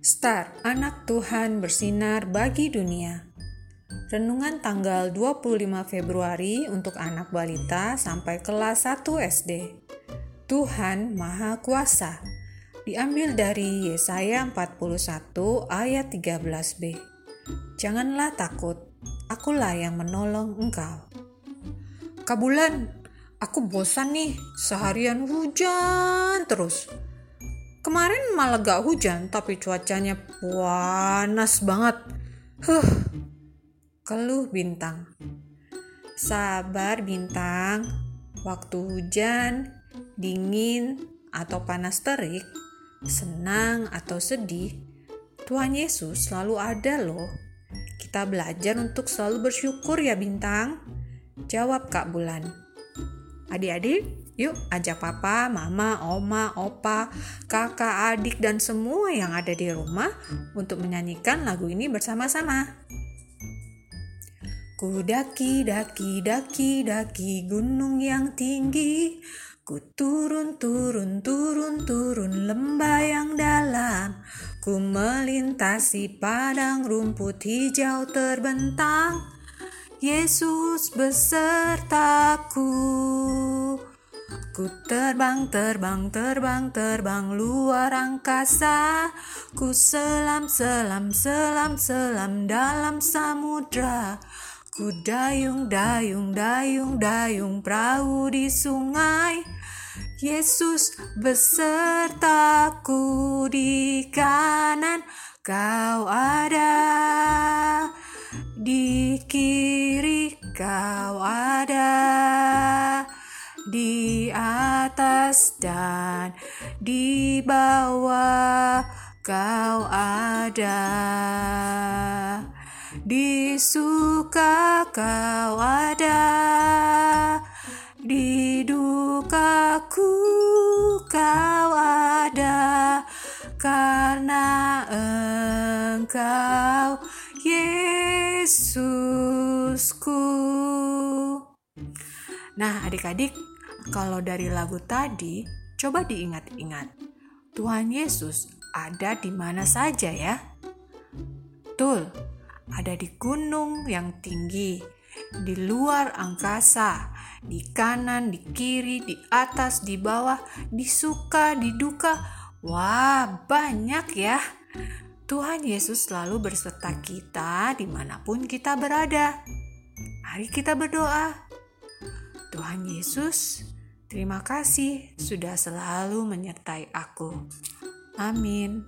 Star, anak Tuhan bersinar bagi dunia. Renungan tanggal 25 Februari untuk anak balita sampai kelas 1 SD. Tuhan Maha Kuasa. Diambil dari Yesaya 41 ayat 13b. Janganlah takut, akulah yang menolong engkau. Kabulan, aku bosan nih, seharian hujan terus. Kemarin malah gak hujan, tapi cuacanya panas banget. Huh, keluh bintang. Sabar bintang, waktu hujan, dingin, atau panas terik, senang atau sedih, Tuhan Yesus selalu ada loh. Kita belajar untuk selalu bersyukur ya bintang. Jawab Kak Bulan. Adik-adik, Yuk ajak papa, mama, oma, opa, kakak, adik, dan semua yang ada di rumah untuk menyanyikan lagu ini bersama-sama. Ku daki, daki, daki, daki gunung yang tinggi. Ku turun, turun, turun, turun lembah yang dalam. Ku melintasi padang rumput hijau terbentang. Yesus besertaku. Ku terbang, terbang, terbang, terbang luar angkasa. Ku selam, selam, selam, selam dalam samudra. Ku dayung, dayung, dayung, dayung perahu di sungai. Yesus besertaku di kanan, kau ada di kiri, kau ada atas dan di bawah kau ada. Di suka kau ada. Di dukaku kau ada. Karena engkau Yesusku. Nah, adik-adik, kalau dari lagu tadi, coba diingat-ingat. Tuhan Yesus ada di mana saja ya? Betul, ada di gunung yang tinggi, di luar angkasa, di kanan, di kiri, di atas, di bawah, di suka, di duka. Wah, banyak ya. Tuhan Yesus selalu berserta kita di mana pun kita berada. Mari kita berdoa. Tuhan Yesus, Terima kasih sudah selalu menyertai aku. Amin.